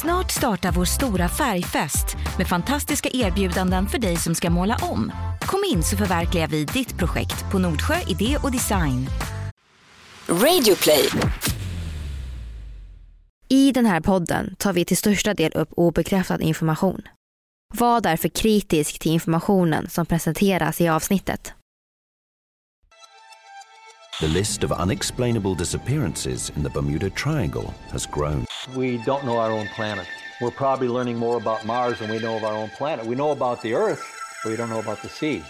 Snart startar vår stora färgfest med fantastiska erbjudanden för dig som ska måla om. Kom in så förverkligar vi ditt projekt på Nordsjö Idé och Design. Radioplay. I den här podden tar vi till största del upp obekräftad information. Var därför kritisk till informationen som presenteras i avsnittet. The list of unexplainable disappearances in the Bermuda Triangle has grown. We don't know our own planet. We're probably learning more about Mars than we know of our own planet. We know about the Earth, but we don't know about the sea.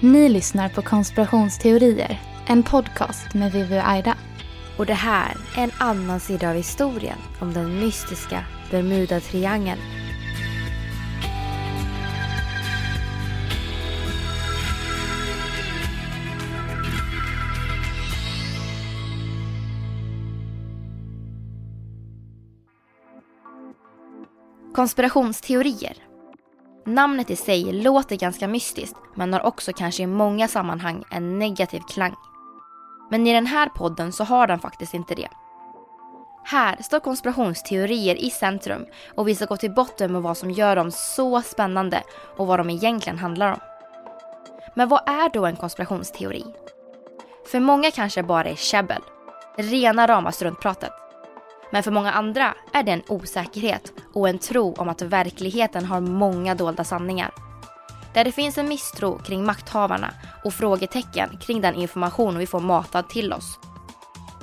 Ni lyssnar på Konspirationsteorier, en podcast med Vivi och Aida. Och det här är en annan sida av historien om den mystiska Bermuda-triangeln. Konspirationsteorier. Namnet i sig låter ganska mystiskt men har också kanske i många sammanhang en negativ klang. Men i den här podden så har den faktiskt inte det. Här står konspirationsteorier i centrum och vi ska gå till botten med vad som gör dem så spännande och vad de egentligen handlar om. Men vad är då en konspirationsteori? För många kanske bara är käbbel, rena rama struntpratet. Men för många andra är det en osäkerhet och en tro om att verkligheten har många dolda sanningar. Där det finns en misstro kring makthavarna och frågetecken kring den information vi får matad till oss.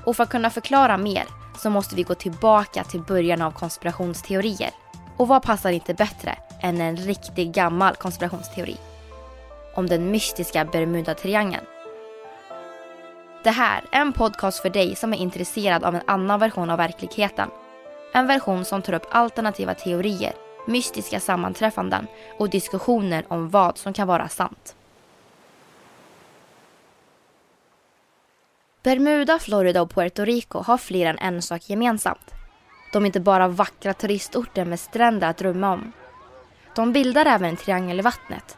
Och för att kunna förklara mer så måste vi gå tillbaka till början av konspirationsteorier. Och vad passar inte bättre än en riktigt gammal konspirationsteori? Om den mystiska Bermuda-triangeln. Det här är en podcast för dig som är intresserad av en annan version av verkligheten. En version som tar upp alternativa teorier, mystiska sammanträffanden och diskussioner om vad som kan vara sant. Bermuda, Florida och Puerto Rico har fler än en sak gemensamt. De är inte bara vackra turistorter med stränder att drömma om. De bildar även en triangel i vattnet.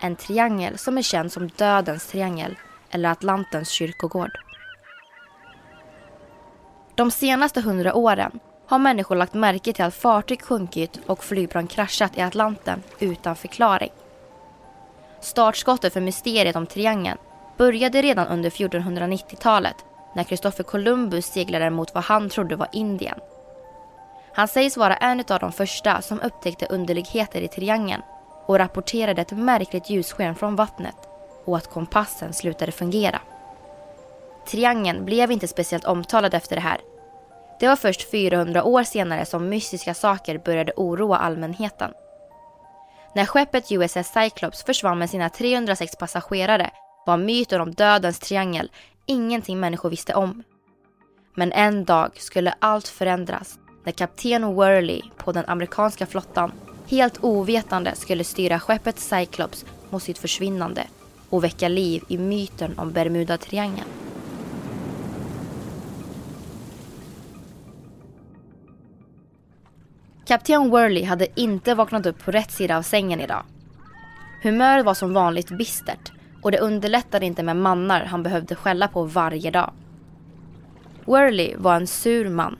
En triangel som är känd som dödens triangel eller Atlantens kyrkogård. De senaste hundra åren har människor lagt märke till att fartyg sjunkit och flygplan kraschat i Atlanten utan förklaring. Startskottet för mysteriet om triangeln började redan under 1490-talet när Kristoffer Columbus seglade mot vad han trodde var Indien. Han sägs vara en av de första som upptäckte underligheter i triangeln och rapporterade ett märkligt ljussken från vattnet och att kompassen slutade fungera. Triangeln blev inte speciellt omtalad efter det här. Det var först 400 år senare som mystiska saker började oroa allmänheten. När skeppet USS Cyclops försvann med sina 306 passagerare var myten om dödens triangel ingenting människor visste om. Men en dag skulle allt förändras när kapten Worley på den amerikanska flottan helt ovetande skulle styra skeppet Cyclops mot sitt försvinnande och väcka liv i myten om Bermuda-triangeln. Kapten Worley hade inte vaknat upp på rätt sida av sängen idag. Humöret var som vanligt bistert och det underlättade inte med mannar han behövde skälla på varje dag. Worley var en sur man.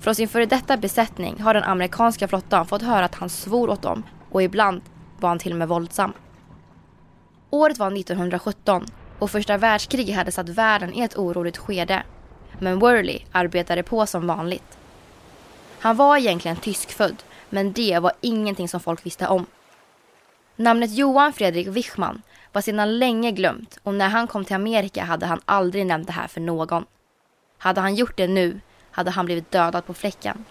Från sin före detta besättning har den amerikanska flottan fått höra att han svor åt dem och ibland var han till och med våldsam. Året var 1917 och första världskriget hade satt världen i ett oroligt skede. Men Worley arbetade på som vanligt. Han var egentligen tyskfödd, men det var ingenting som folk visste om. Namnet Johan Fredrik Wichman var sedan länge glömt och när han kom till Amerika hade han aldrig nämnt det här för någon. Hade han gjort det nu hade han blivit dödad på fläcken.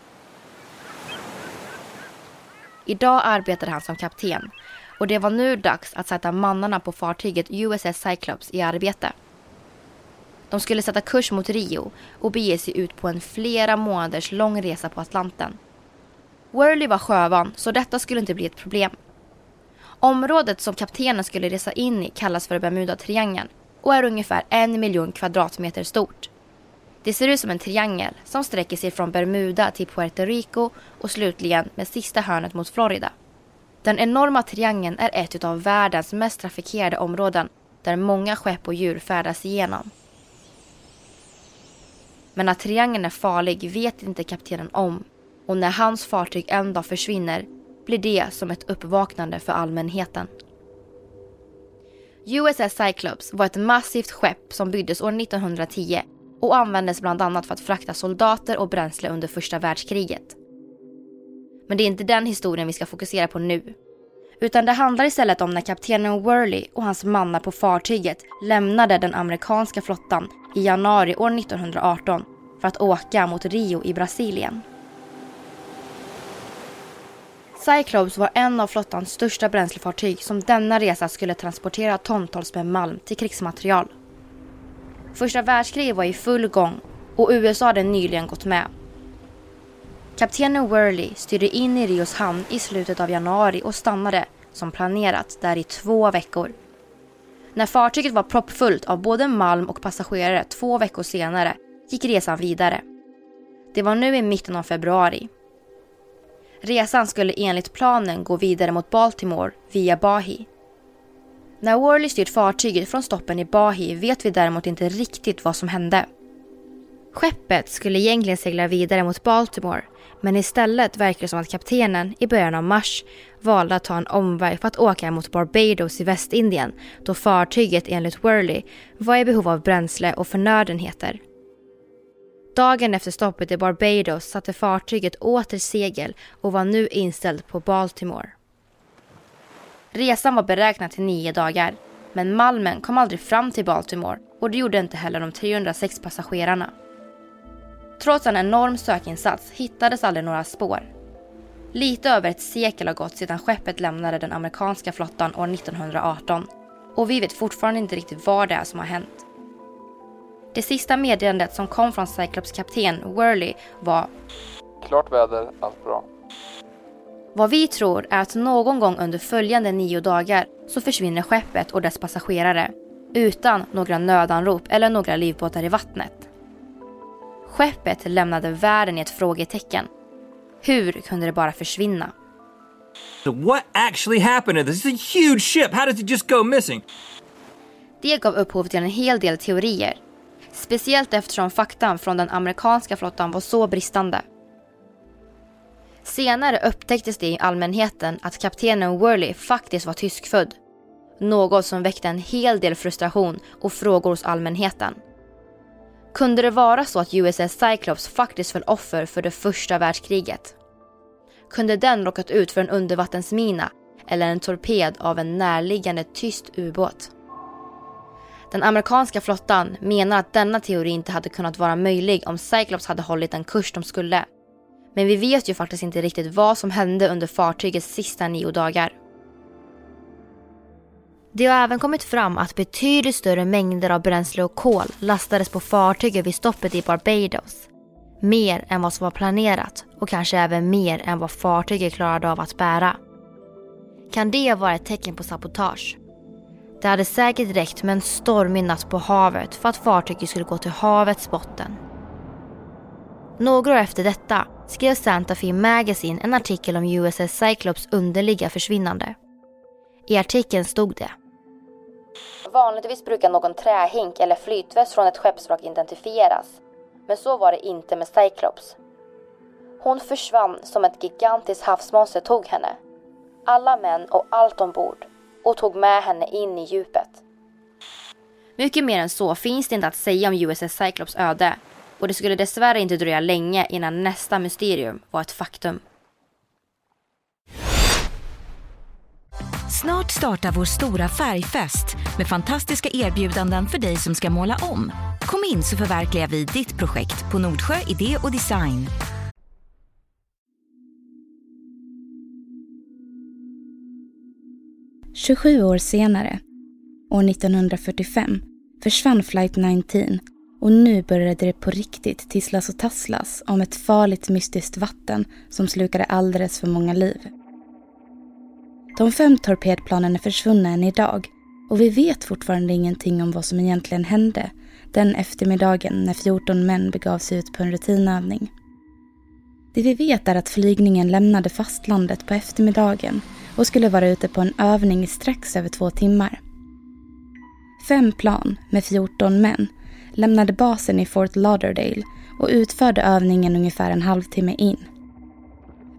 Idag arbetade han som kapten och det var nu dags att sätta mannarna på fartyget USS Cyclops i arbete. De skulle sätta kurs mot Rio och bege sig ut på en flera månaders lång resa på Atlanten. Worley var sjövan så detta skulle inte bli ett problem. Området som kaptenen skulle resa in i kallas för Bermuda-triangeln och är ungefär en miljon kvadratmeter stort. Det ser ut som en triangel som sträcker sig från Bermuda till Puerto Rico och slutligen med sista hörnet mot Florida. Den enorma triangeln är ett av världens mest trafikerade områden där många skepp och djur färdas igenom. Men att triangeln är farlig vet inte kaptenen om och när hans fartyg en dag försvinner blir det som ett uppvaknande för allmänheten. USS Cyclops var ett massivt skepp som byggdes år 1910 och användes bland annat för att frakta soldater och bränsle under första världskriget. Men det är inte den historien vi ska fokusera på nu. Utan det handlar istället om när kaptenen Worley och hans mannar på fartyget lämnade den amerikanska flottan i januari år 1918 för att åka mot Rio i Brasilien. Cyclops var en av flottans största bränslefartyg som denna resa skulle transportera tontals med malm till krigsmaterial. Första världskriget var i full gång och USA hade nyligen gått med. Kaptenen Worley styrde in i Rios hamn i slutet av januari och stannade, som planerat, där i två veckor. När fartyget var proppfullt av både malm och passagerare två veckor senare gick resan vidare. Det var nu i mitten av februari. Resan skulle enligt planen gå vidare mot Baltimore via Bahi. När Worley styrt fartyget från stoppen i Bahi vet vi däremot inte riktigt vad som hände. Skeppet skulle egentligen segla vidare mot Baltimore men istället verkar det som att kaptenen i början av mars valde att ta en omväg för att åka mot Barbados i Västindien då fartyget enligt Worley var i behov av bränsle och förnödenheter. Dagen efter stoppet i Barbados satte fartyget åter segel och var nu inställd på Baltimore. Resan var beräknad till nio dagar men malmen kom aldrig fram till Baltimore och det gjorde inte heller de 306 passagerarna. Trots en enorm sökinsats hittades aldrig några spår. Lite över ett sekel har gått sedan skeppet lämnade den amerikanska flottan år 1918 och vi vet fortfarande inte riktigt vad det är som har hänt. Det sista meddelandet som kom från Cyclops kapten Worley var Klart väder, allt bra. Vad vi tror är att någon gång under följande nio dagar så försvinner skeppet och dess passagerare utan några nödanrop eller några livbåtar i vattnet. Skeppet lämnade världen i ett frågetecken. Hur kunde det bara försvinna? So what actually happened this? It's a huge ship. How does it just go missing? Det gav upphov till en hel del teorier. Speciellt eftersom faktan från den amerikanska flottan var så bristande. Senare upptäcktes det i allmänheten att kaptenen Worley faktiskt var tyskfödd. Något som väckte en hel del frustration och frågor hos allmänheten. Kunde det vara så att USS Cyclops faktiskt föll offer för det första världskriget? Kunde den råkat ut för en undervattensmina eller en torped av en närliggande tyst ubåt? Den amerikanska flottan menar att denna teori inte hade kunnat vara möjlig om Cyclops hade hållit den kurs de skulle. Men vi vet ju faktiskt inte riktigt vad som hände under fartygets sista nio dagar. Det har även kommit fram att betydligt större mängder av bränsle och kol lastades på fartyget vid stoppet i Barbados. Mer än vad som var planerat och kanske även mer än vad fartyget klarade av att bära. Kan det vara ett tecken på sabotage? Det hade säkert räckt med en stormig natt på havet för att fartyget skulle gå till havets botten. Några år efter detta skrev Santa Fe Magazine en artikel om USS Cyclops underliga försvinnande. I artikeln stod det. Vanligtvis brukar någon trähink eller flytväst från ett skeppsvrak identifieras. Men så var det inte med Cyclops. Hon försvann som ett gigantiskt havsmonster tog henne. Alla män och allt ombord. Och tog med henne in i djupet. Mycket mer än så finns det inte att säga om USS Cyclops öde. Och det skulle dessvärre inte dröja länge innan nästa mysterium var ett faktum. Snart startar vår stora färgfest med fantastiska erbjudanden för dig som ska måla om. Kom in så förverkligar vi ditt projekt på Nordsjö Idé och Design. –27 år senare, år 1945, försvann flight 19 och nu började det på riktigt tisslas och tasslas om ett farligt mystiskt vatten som slukade alldeles för många liv. De fem torpedplanen är försvunna än idag och vi vet fortfarande ingenting om vad som egentligen hände den eftermiddagen när 14 män begav sig ut på en rutinövning. Det vi vet är att flygningen lämnade fastlandet på eftermiddagen och skulle vara ute på en övning i strax över två timmar. Fem plan med 14 män lämnade basen i Fort Lauderdale och utförde övningen ungefär en halvtimme in.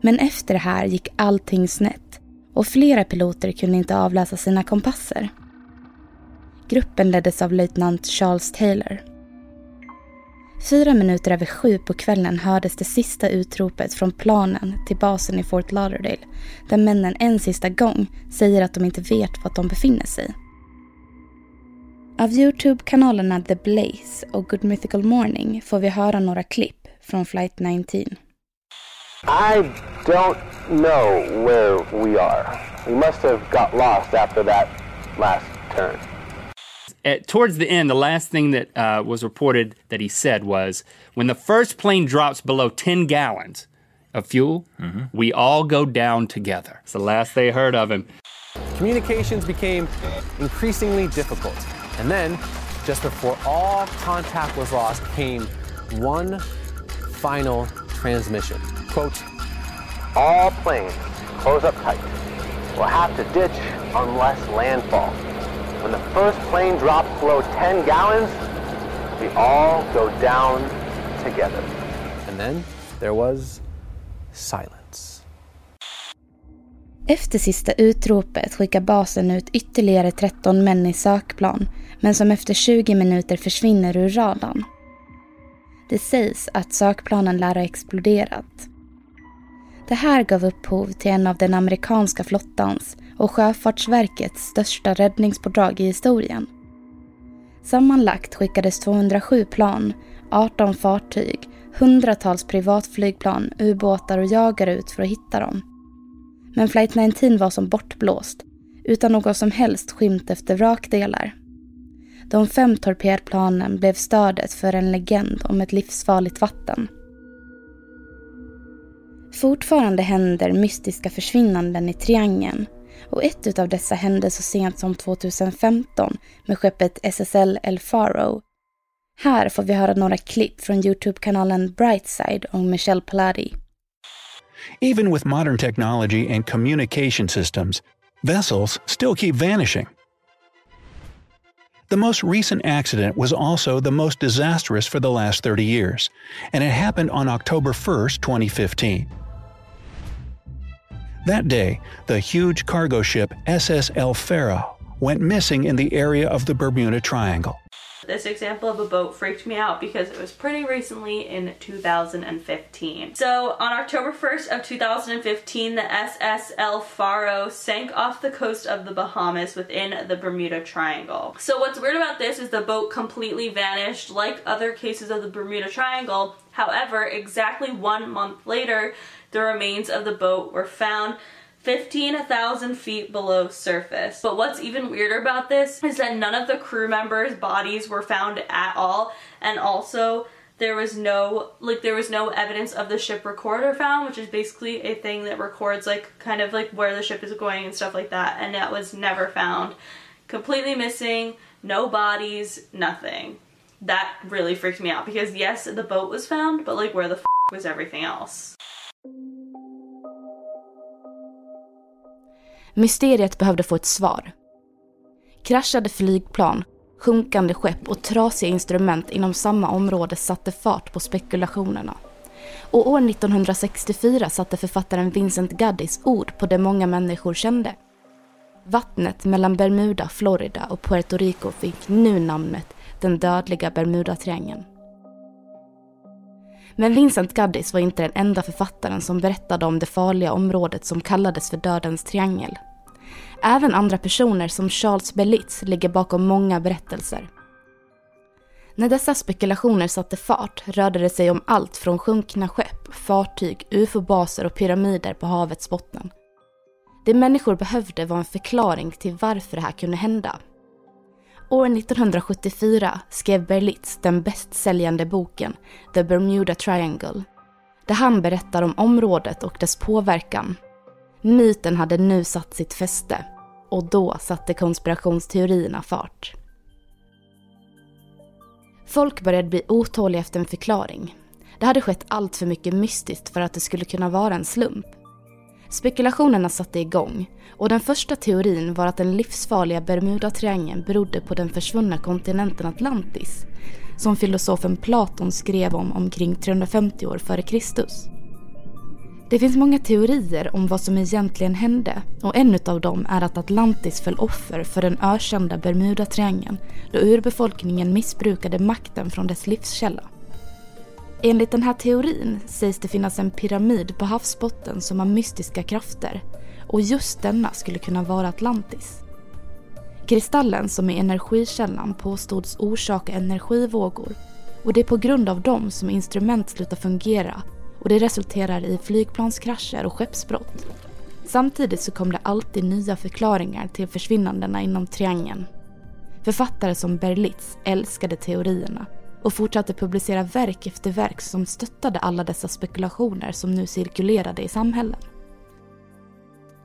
Men efter det här gick allting snett och flera piloter kunde inte avläsa sina kompasser. Gruppen leddes av löjtnant Charles Taylor. Fyra minuter över sju på kvällen hördes det sista utropet från planen till basen i Fort Lauderdale där männen en sista gång säger att de inte vet var de befinner sig. Av Youtube-kanalerna The Blaze och Good Mythical Morning får vi höra några klipp från flight 19. I don't know where we are. We must have got lost after that last turn. At, towards the end, the last thing that uh, was reported that he said was when the first plane drops below 10 gallons of fuel, we all go down together. It's the last they heard of him. Communications became increasingly difficult. And then, just before all contact was lost, came one final transmission. Quote, all planes close up tight. We'll have to ditch unless landfall. When the first plane drops below 10 gallons, we all go down together. And then there was silence. Efter sista utropet skickar basen ut ytterligare 13 män i sökplan, men som efter 20 minuter försvinner ur radarn. Det sägs att sökplanen lär ha exploderat. Det här gav upphov till en av den amerikanska flottans och Sjöfartsverkets största räddningspådrag i historien. Sammanlagt skickades 207 plan, 18 fartyg, hundratals privatflygplan, ubåtar och jagare ut för att hitta dem. Men flight 19 var som bortblåst, utan någon som helst skymt efter vrakdelar. De fem torpedplanen blev stödet för en legend om ett livsfarligt vatten. Fortfarande händer mystiska försvinnanden i triangeln och ett av dessa hände så sent som 2015 med skeppet SSL El Faro. Här får vi höra några klipp från Youtube-kanalen Brightside om Michelle Palladi. Even with modern technology and communication systems, vessels still keep vanishing. The most recent accident was also the most disastrous for the last 30 years, and it happened on October 1, 2015. That day, the huge cargo ship SS El Faro went missing in the area of the Bermuda Triangle. This example of a boat freaked me out because it was pretty recently in 2015. So, on October 1st of 2015, the SS El Faro sank off the coast of the Bahamas within the Bermuda Triangle. So, what's weird about this is the boat completely vanished like other cases of the Bermuda Triangle. However, exactly one month later, the remains of the boat were found 15,000 feet below surface. But what's even weirder about this is that none of the crew members' bodies were found at all, and also there was no like there was no evidence of the ship recorder found, which is basically a thing that records like kind of like where the ship is going and stuff like that, and that was never found. Completely missing, no bodies, nothing. That really freaked me out because yes, the boat was found, but like where the was everything else? Mysteriet behövde få ett svar. Kraschade flygplan, sjunkande skepp och trasiga instrument inom samma område satte fart på spekulationerna. Och år 1964 satte författaren Vincent Gaddis ord på det många människor kände. Vattnet mellan Bermuda, Florida och Puerto Rico fick nu namnet den dödliga Bermudatriangeln. Men Vincent Gaddis var inte den enda författaren som berättade om det farliga området som kallades för Dödens triangel. Även andra personer som Charles Berlitz ligger bakom många berättelser. När dessa spekulationer satte fart rörde det sig om allt från sjunkna skepp, fartyg, ufo-baser och pyramider på havets botten. Det människor behövde var en förklaring till varför det här kunde hända. År 1974 skrev Berlitz den bästsäljande boken The Bermuda Triangle, där han berättar om området och dess påverkan. Myten hade nu satt sitt fäste och då satte konspirationsteorierna fart. Folk började bli otåliga efter en förklaring. Det hade skett allt för mycket mystiskt för att det skulle kunna vara en slump. Spekulationerna satte igång och den första teorin var att den livsfarliga Bermudatriangeln berodde på den försvunna kontinenten Atlantis som filosofen Platon skrev om omkring 350 år före Kristus. Det finns många teorier om vad som egentligen hände och en av dem är att Atlantis föll offer för den ökända Bermudatriangeln då urbefolkningen missbrukade makten från dess livskälla. Enligt den här teorin sägs det finnas en pyramid på havsbotten som har mystiska krafter och just denna skulle kunna vara Atlantis. Kristallen som är energikällan påstods orsaka energivågor och det är på grund av dem som instrument slutar fungera och det resulterar i flygplanskrascher och skeppsbrott. Samtidigt så kom det alltid nya förklaringar till försvinnandena inom triangeln. Författare som Berlitz älskade teorierna och fortsatte publicera verk efter verk som stöttade alla dessa spekulationer som nu cirkulerade i samhällen.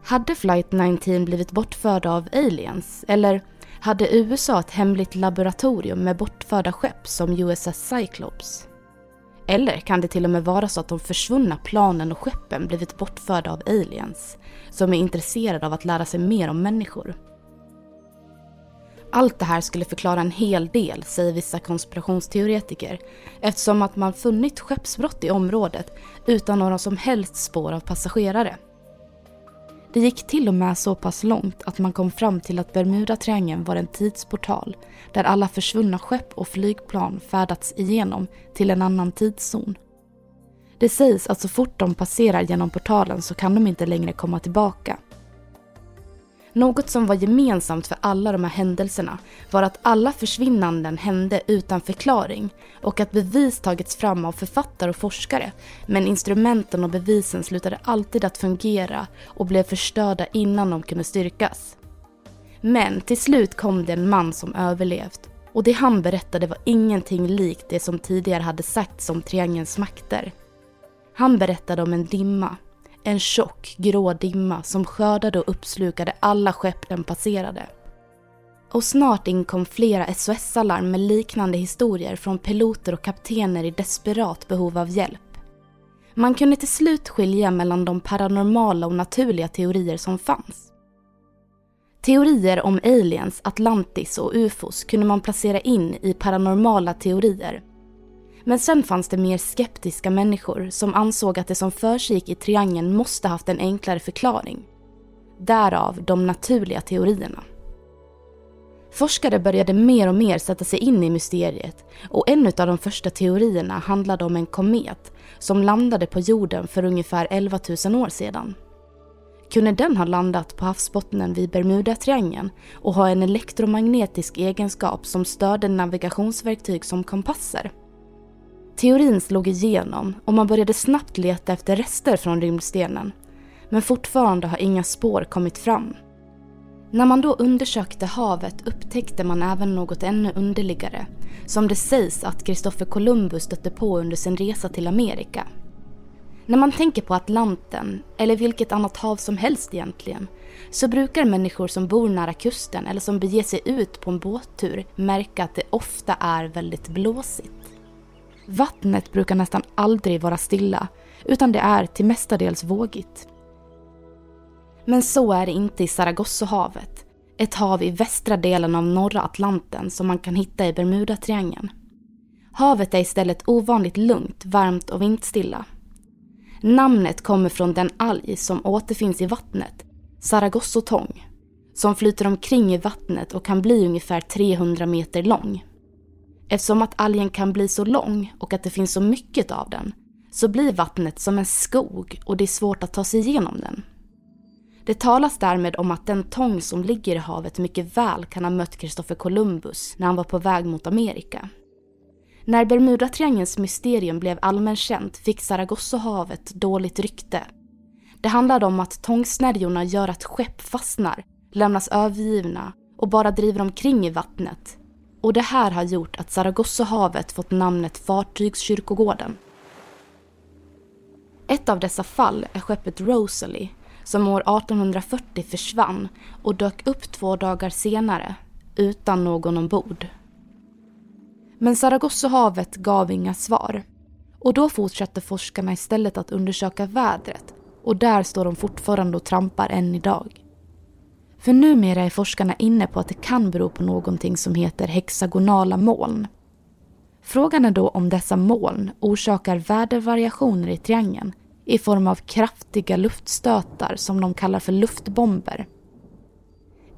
Hade Flight 19 blivit bortförda av aliens eller hade USA ett hemligt laboratorium med bortförda skepp som USS Cyclops? Eller kan det till och med vara så att de försvunna planen och skeppen blivit bortförda av aliens som är intresserade av att lära sig mer om människor? Allt det här skulle förklara en hel del, säger vissa konspirationsteoretiker, eftersom att man funnit skeppsbrott i området utan några som helst spår av passagerare. Det gick till och med så pass långt att man kom fram till att Bermudatriangeln var en tidsportal där alla försvunna skepp och flygplan färdats igenom till en annan tidszon. Det sägs att så fort de passerar genom portalen så kan de inte längre komma tillbaka. Något som var gemensamt för alla de här händelserna var att alla försvinnanden hände utan förklaring och att bevis tagits fram av författare och forskare men instrumenten och bevisen slutade alltid att fungera och blev förstörda innan de kunde styrkas. Men till slut kom det en man som överlevt och det han berättade var ingenting likt det som tidigare hade sagts om triangelns makter. Han berättade om en dimma en tjock grå dimma som skördade och uppslukade alla skepp den passerade. Och snart inkom flera SOS-alarm med liknande historier från piloter och kaptener i desperat behov av hjälp. Man kunde till slut skilja mellan de paranormala och naturliga teorier som fanns. Teorier om aliens, Atlantis och ufos kunde man placera in i paranormala teorier men sen fanns det mer skeptiska människor som ansåg att det som försiggick i triangeln måste haft en enklare förklaring. Därav de naturliga teorierna. Forskare började mer och mer sätta sig in i mysteriet och en av de första teorierna handlade om en komet som landade på jorden för ungefär 11 000 år sedan. Kunde den ha landat på havsbottnen vid Bermudatriangeln och ha en elektromagnetisk egenskap som störde navigationsverktyg som kompasser? Teorin slog igenom och man började snabbt leta efter rester från rymdstenen. Men fortfarande har inga spår kommit fram. När man då undersökte havet upptäckte man även något ännu underligare. Som det sägs att Kristoffer Columbus stötte på under sin resa till Amerika. När man tänker på Atlanten, eller vilket annat hav som helst egentligen, så brukar människor som bor nära kusten eller som beger sig ut på en båttur märka att det ofta är väldigt blåsigt. Vattnet brukar nästan aldrig vara stilla, utan det är till mestadels vågigt. Men så är det inte i Sargassohavet, ett hav i västra delen av norra Atlanten som man kan hitta i Bermudatriangeln. Havet är istället ovanligt lugnt, varmt och vindstilla. Namnet kommer från den alg som återfinns i vattnet, Saragossotång, som flyter omkring i vattnet och kan bli ungefär 300 meter lång. Eftersom att algen kan bli så lång och att det finns så mycket av den så blir vattnet som en skog och det är svårt att ta sig igenom den. Det talas därmed om att den tång som ligger i havet mycket väl kan ha mött Kristoffer Columbus när han var på väg mot Amerika. När Bermudatriangelns mysterium blev allmänt känt fick Sargassohavet dåligt rykte. Det handlade om att tångsnärjorna gör att skepp fastnar, lämnas övergivna och bara driver omkring i vattnet och det här har gjort att Saragossohavet fått namnet Fartygskyrkogården. Ett av dessa fall är skeppet Rosalie som år 1840 försvann och dök upp två dagar senare utan någon ombord. Men Saragossohavet gav inga svar och då fortsatte forskarna istället att undersöka vädret Och där står de fortfarande och trampar än idag. För numera är forskarna inne på att det kan bero på någonting som heter hexagonala moln. Frågan är då om dessa moln orsakar vädervariationer i triangeln i form av kraftiga luftstötar som de kallar för luftbomber.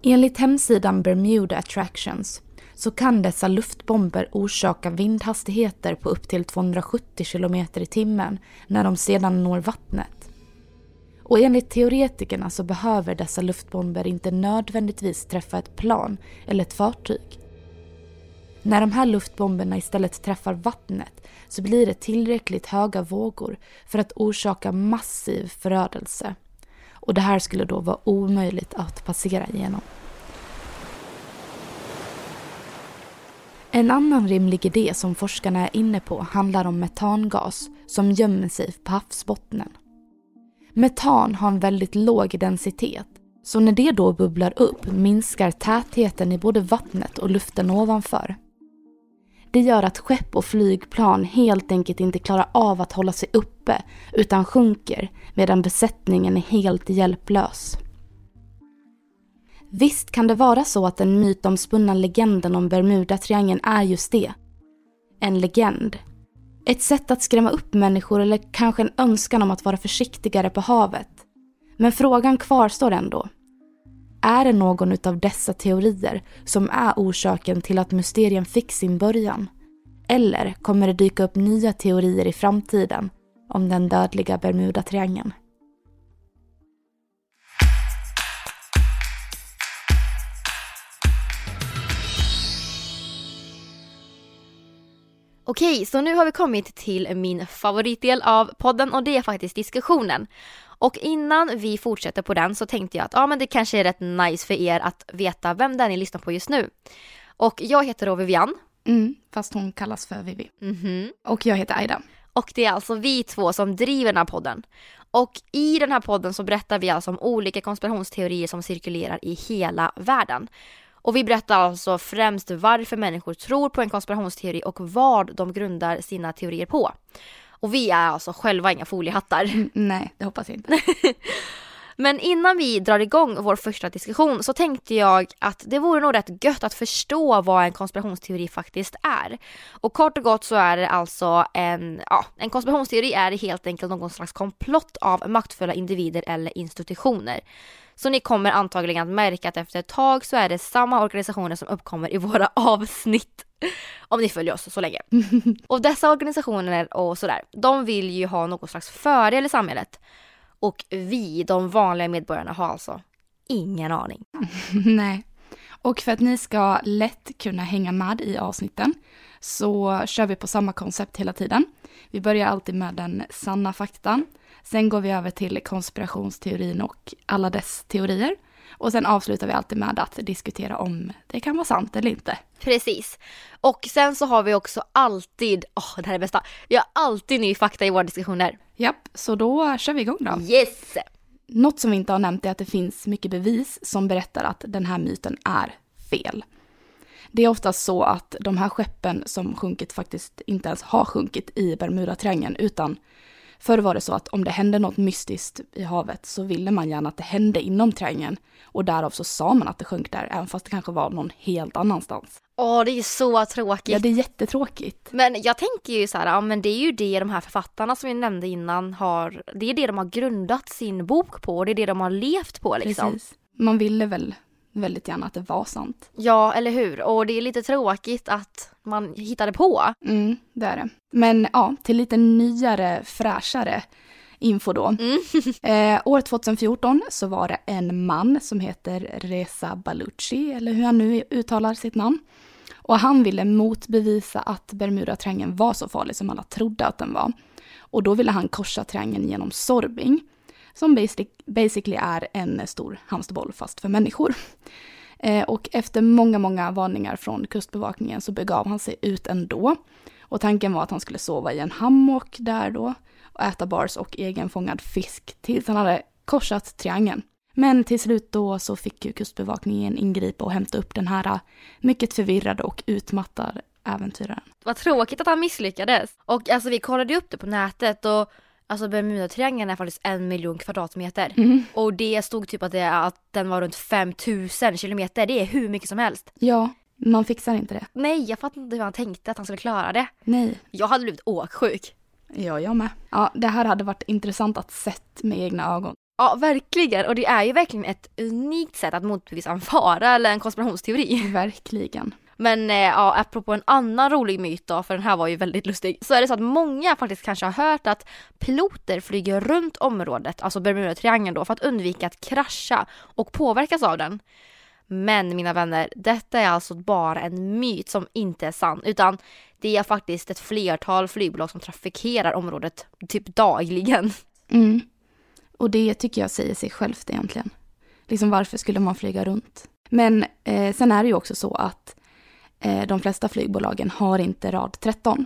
Enligt hemsidan Bermuda Attractions så kan dessa luftbomber orsaka vindhastigheter på upp till 270 km i timmen när de sedan når vattnet. Och enligt teoretikerna så behöver dessa luftbomber inte nödvändigtvis träffa ett plan eller ett fartyg. När de här luftbomberna istället träffar vattnet så blir det tillräckligt höga vågor för att orsaka massiv förödelse. Och det här skulle då vara omöjligt att passera igenom. En annan rimlig idé som forskarna är inne på handlar om metangas som gömmer sig på havsbottnen. Metan har en väldigt låg densitet så när det då bubblar upp minskar tätheten i både vattnet och luften ovanför. Det gör att skepp och flygplan helt enkelt inte klarar av att hålla sig uppe utan sjunker medan besättningen är helt hjälplös. Visst kan det vara så att den mytomspunna legenden om Bermudatriangeln är just det. En legend. Ett sätt att skrämma upp människor eller kanske en önskan om att vara försiktigare på havet. Men frågan kvarstår ändå. Är det någon av dessa teorier som är orsaken till att mysterien fick sin början? Eller kommer det dyka upp nya teorier i framtiden om den dödliga Bermudatriangeln? Okej, så nu har vi kommit till min favoritdel av podden och det är faktiskt diskussionen. Och innan vi fortsätter på den så tänkte jag att ja, men det kanske är rätt nice för er att veta vem det är ni lyssnar på just nu. Och jag heter då Vivian. Mm, fast hon kallas för Vivi. Mhm. Och jag heter Aida. Och det är alltså vi två som driver den här podden. Och i den här podden så berättar vi alltså om olika konspirationsteorier som cirkulerar i hela världen. Och vi berättar alltså främst varför människor tror på en konspirationsteori och vad de grundar sina teorier på. Och vi är alltså själva inga foliehattar. Mm, nej, det hoppas jag inte. Men innan vi drar igång vår första diskussion så tänkte jag att det vore nog rätt gött att förstå vad en konspirationsteori faktiskt är. Och kort och gott så är det alltså en, ja, en konspirationsteori är helt enkelt någon slags komplott av maktfulla individer eller institutioner. Så ni kommer antagligen att märka att efter ett tag så är det samma organisationer som uppkommer i våra avsnitt. Om ni följer oss så länge. Och dessa organisationer och sådär, de vill ju ha någon slags fördel i samhället. Och vi, de vanliga medborgarna, har alltså ingen aning. Nej. Och för att ni ska lätt kunna hänga med i avsnitten så kör vi på samma koncept hela tiden. Vi börjar alltid med den sanna faktan. Sen går vi över till konspirationsteorin och alla dess teorier. Och sen avslutar vi alltid med att diskutera om det kan vara sant eller inte. Precis. Och sen så har vi också alltid, åh oh, det här är bästa, vi har alltid ny fakta i våra diskussioner. Japp, så då kör vi igång då. Yes! Något som vi inte har nämnt är att det finns mycket bevis som berättar att den här myten är fel. Det är oftast så att de här skeppen som sjunkit faktiskt inte ens har sjunkit i Bermudatriangeln utan Förr var det så att om det hände något mystiskt i havet så ville man gärna att det hände inom triangeln. Och därav så sa man att det sjönk där, även fast det kanske var någon helt annanstans. Åh, det är så tråkigt. Ja, det är jättetråkigt. Men jag tänker ju så här, ja men det är ju det de här författarna som vi nämnde innan har, det är det de har grundat sin bok på, det är det de har levt på liksom. Precis. Man ville väl väldigt gärna att det var sant. Ja, eller hur? Och det är lite tråkigt att man hittade på. Mm, det är det. Men ja, till lite nyare, fräschare info då. Mm. eh, år 2014 så var det en man som heter Reza Baluchi, eller hur han nu uttalar sitt namn. Och han ville motbevisa att Bermudatriangeln var så farlig som alla trodde att den var. Och då ville han korsa triangeln genom Sorbing som basic, basically är en stor hamsterboll fast för människor. Eh, och efter många, många varningar från kustbevakningen så begav han sig ut ändå. Och tanken var att han skulle sova i en hammock där då och äta bars och egenfångad fisk tills han hade korsat triangeln. Men till slut då så fick ju kustbevakningen ingripa och hämta upp den här eh, mycket förvirrade och utmattade äventyraren. Vad tråkigt att han misslyckades. Och alltså vi kollade upp det på nätet och Alltså Bermudatriangeln är faktiskt en miljon kvadratmeter. Mm. Och det stod typ att, det, att den var runt 5000 kilometer. Det är hur mycket som helst. Ja, man fixar inte det. Nej, jag fattar inte hur han tänkte att han skulle klara det. Nej. Jag hade blivit åksjuk. Ja, jag med. Ja, det här hade varit intressant att sett med egna ögon. Ja, verkligen. Och det är ju verkligen ett unikt sätt att motbevisa en fara eller en konspirationsteori. Verkligen. Men eh, ja, apropå en annan rolig myt då, för den här var ju väldigt lustig, så är det så att många faktiskt kanske har hört att piloter flyger runt området, alltså Bermudatriangeln då, för att undvika att krascha och påverkas av den. Men mina vänner, detta är alltså bara en myt som inte är sann, utan det är faktiskt ett flertal flygbolag som trafikerar området typ dagligen. Mm. Och det tycker jag säger sig självt egentligen. Liksom varför skulle man flyga runt? Men eh, sen är det ju också så att de flesta flygbolagen har inte rad 13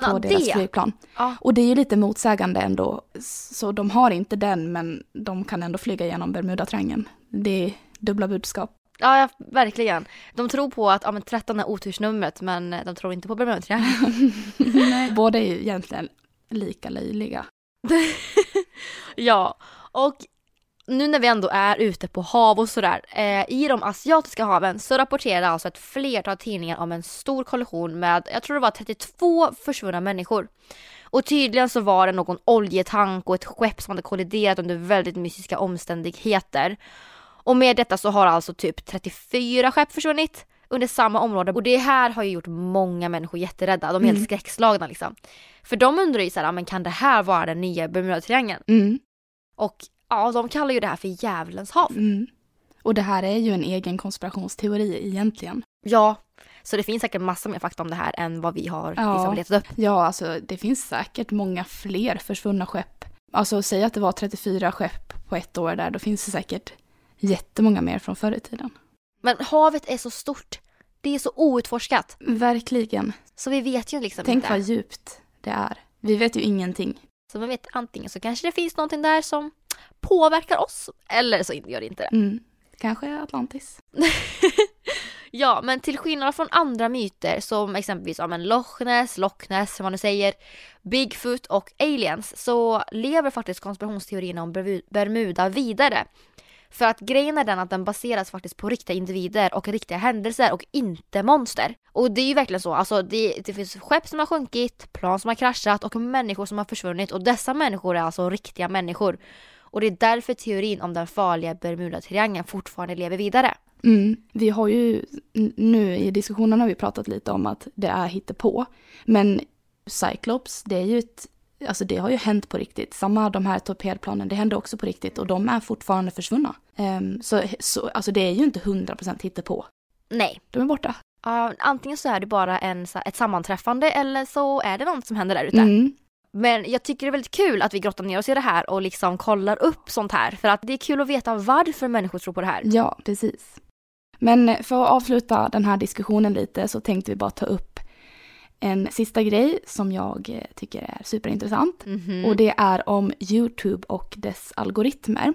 på Ja, deras det. flygplan. Ja. Och det är ju lite motsägande ändå. Så de har inte den, men de kan ändå flyga genom Bermudatriangeln. Det är dubbla budskap. Ja, ja, verkligen. De tror på att ja, men 13 är otursnumret, men eh, de tror inte på Bermudatriangeln. Båda är ju egentligen lika löjliga. Ja, och nu när vi ändå är ute på hav och sådär, eh, i de asiatiska haven så rapporterar alltså ett flertal tidningar om en stor kollision med, jag tror det var 32 försvunna människor. Och tydligen så var det någon oljetank och ett skepp som hade kolliderat under väldigt mystiska omständigheter. Och med detta så har alltså typ 34 skepp försvunnit under samma område och det här har ju gjort många människor jätterädda. De är helt Mm. skräckslagna liksom. För de undrar ju såhär, men kan det här vara den nya Bermudatriangeln? Mm. Och ja, de kallar ju det här för djävulens hav. Mm. Och det här är ju en egen konspirationsteori egentligen. Ja, så det finns säkert massor mer fakta om det här än vad vi har liksom letat upp. ja, alltså det finns säkert många fler försvunna skepp. Alltså säg att det var 34 skepp på ett år där, då finns det säkert jättemånga mer från förr i tiden. Men havet är så stort. Det är så outforskat. Verkligen. Så vi vet ju liksom Tänk inte. vad djupt det är. Vi vet ju ingenting. Så man vet antingen så kanske det finns någonting där som påverkar oss eller så gör det inte det. Mm. Kanske Atlantis. Ja, men till skillnad från andra myter som exempelvis om en Loch Ness, Loch Ness, som man nu säger, Bigfoot och aliens så lever faktiskt konspirationsteorierna om Bermu- Bermuda vidare. För att grejen är den att den baseras faktiskt på riktiga individer och riktiga händelser och inte monster. Och det är ju verkligen så, alltså det, det finns skepp som har sjunkit, plan som har kraschat och människor som har försvunnit och dessa människor är alltså riktiga människor. Och det är därför teorin om den farliga Bermudatriangeln fortfarande lever vidare. Mm. Vi har ju nu i diskussionen har vi pratat lite om att det är hittepå. Men Cyclops, det är ju ett, alltså det har ju hänt på riktigt. Samma de här torpedplanen, det hände också på riktigt och de är fortfarande försvunna. Ehm, så, så alltså det är ju inte 100% hittepå. Nej. De är borta. Ja, antingen så är det bara en, ett sammanträffande eller så är det något som händer där ute. Mm. Men jag tycker det är väldigt kul att vi grottar ner oss i det här och liksom kollar upp sånt här. För att det är kul att veta varför människor tror på det här. Ja, precis. Men för att avsluta den här diskussionen lite så tänkte vi bara ta upp en sista grej som jag tycker är superintressant. Mhm. Och det är om YouTube och dess algoritmer.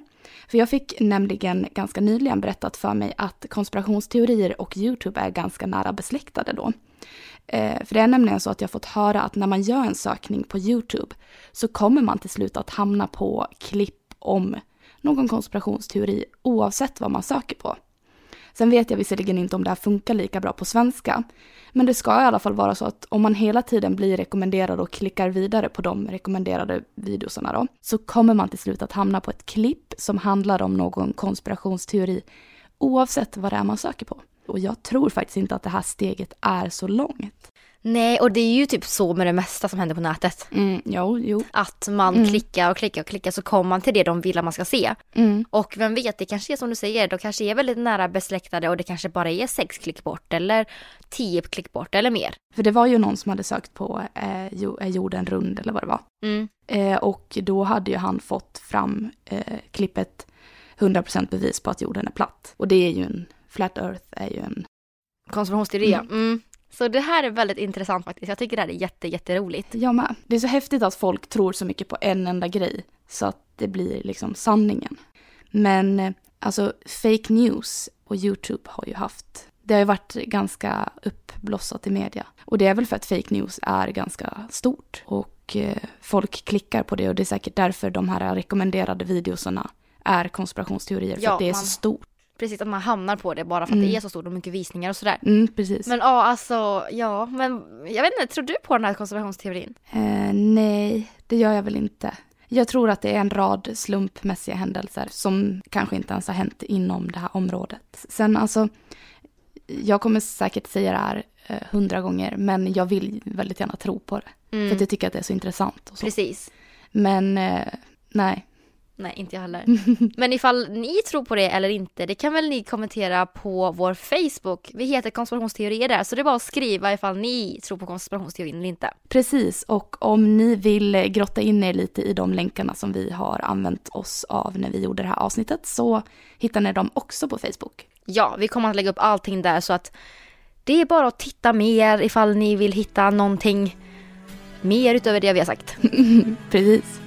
För jag fick nämligen ganska nyligen berättat för mig att konspirationsteorier och YouTube är ganska nära besläktade då. Eh, för det är nämligen så att jag fått höra att när man gör en sökning på YouTube så kommer man till slut att hamna på klipp om någon konspirationsteori oavsett vad man söker på. Sen vet jag visserligen inte om det här funkar lika bra på svenska, men det ska i alla fall vara så att om man hela tiden blir rekommenderad och klickar vidare på de rekommenderade videosarna då, så kommer man till slut att hamna på ett klipp som handlar om någon konspirationsteori oavsett vad det är man söker på. Och jag tror faktiskt inte att det här steget är så långt. Nej, och det är ju typ så med det mesta som händer på nätet. Mm, jo, jo. Att man Mm. klickar och klickar och klickar så kommer man till det de vill att man ska se. Mm. Och vem vet, det kanske är som du säger, de kanske är väldigt nära besläktade och det kanske bara är sex klick bort eller tio klick bort eller mer. För det var ju någon som hade sökt på eh, är jorden rund eller vad det var. Mm. Eh, och då hade ju han fått fram eh, klippet 100% bevis på att jorden är platt. Och det är ju en, Flat Earth är ju en... Konspirationsteori. Mm. mm. Så det här är väldigt intressant faktiskt. Jag tycker det här är jätte, jätteroligt. Jag med. Det är så häftigt att folk tror så mycket på en enda grej så att det blir liksom sanningen. Men eh, alltså fake news och YouTube har ju haft, det har ju varit ganska uppblossat i media. Och det är väl för att fake news är ganska stort. Och eh, folk klickar på det och det är säkert därför de här rekommenderade videosarna är konspirationsteorier för Ja, att det är man- så stort. Precis, att man hamnar på det bara för att Mm. det är så stort och mycket visningar och sådär. Mm, precis. Men ja, alltså, ja, men jag vet inte, tror du på den här konspirationsteorin? Eh, nej, det gör jag väl inte. Jag tror att det är en rad slumpmässiga händelser som kanske inte ens har hänt inom det här området. Sen alltså, jag kommer säkert säga det här eh, hundra gånger, men jag vill väldigt gärna tro på det. Mm. För att jag tycker att det är så intressant. Och så. Precis. Men eh, nej. Nej, inte jag heller. Men ifall ni tror på det eller inte, det kan väl ni kommentera på vår Facebook. Vi heter konspirationsteorier där, så det är bara att skriva ifall ni tror på konspirationsteorin eller inte. Precis, och om ni vill grotta in er lite i de länkarna som vi har använt oss av när vi gjorde det här avsnittet så hittar ni dem också på Facebook. Ja, vi kommer att lägga upp allting där så att det är bara att titta mer ifall ni vill hitta någonting mer utöver det vi har sagt. Precis.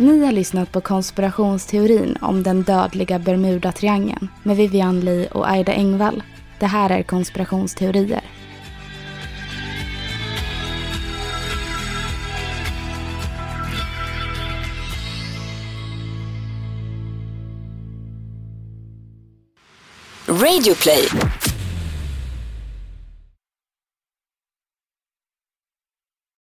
Ni har lyssnat på konspirationsteorin om den dödliga Bermuda-triangeln med Vivian Lee och Aida Engvall. Det här är konspirationsteorier. Radioplay.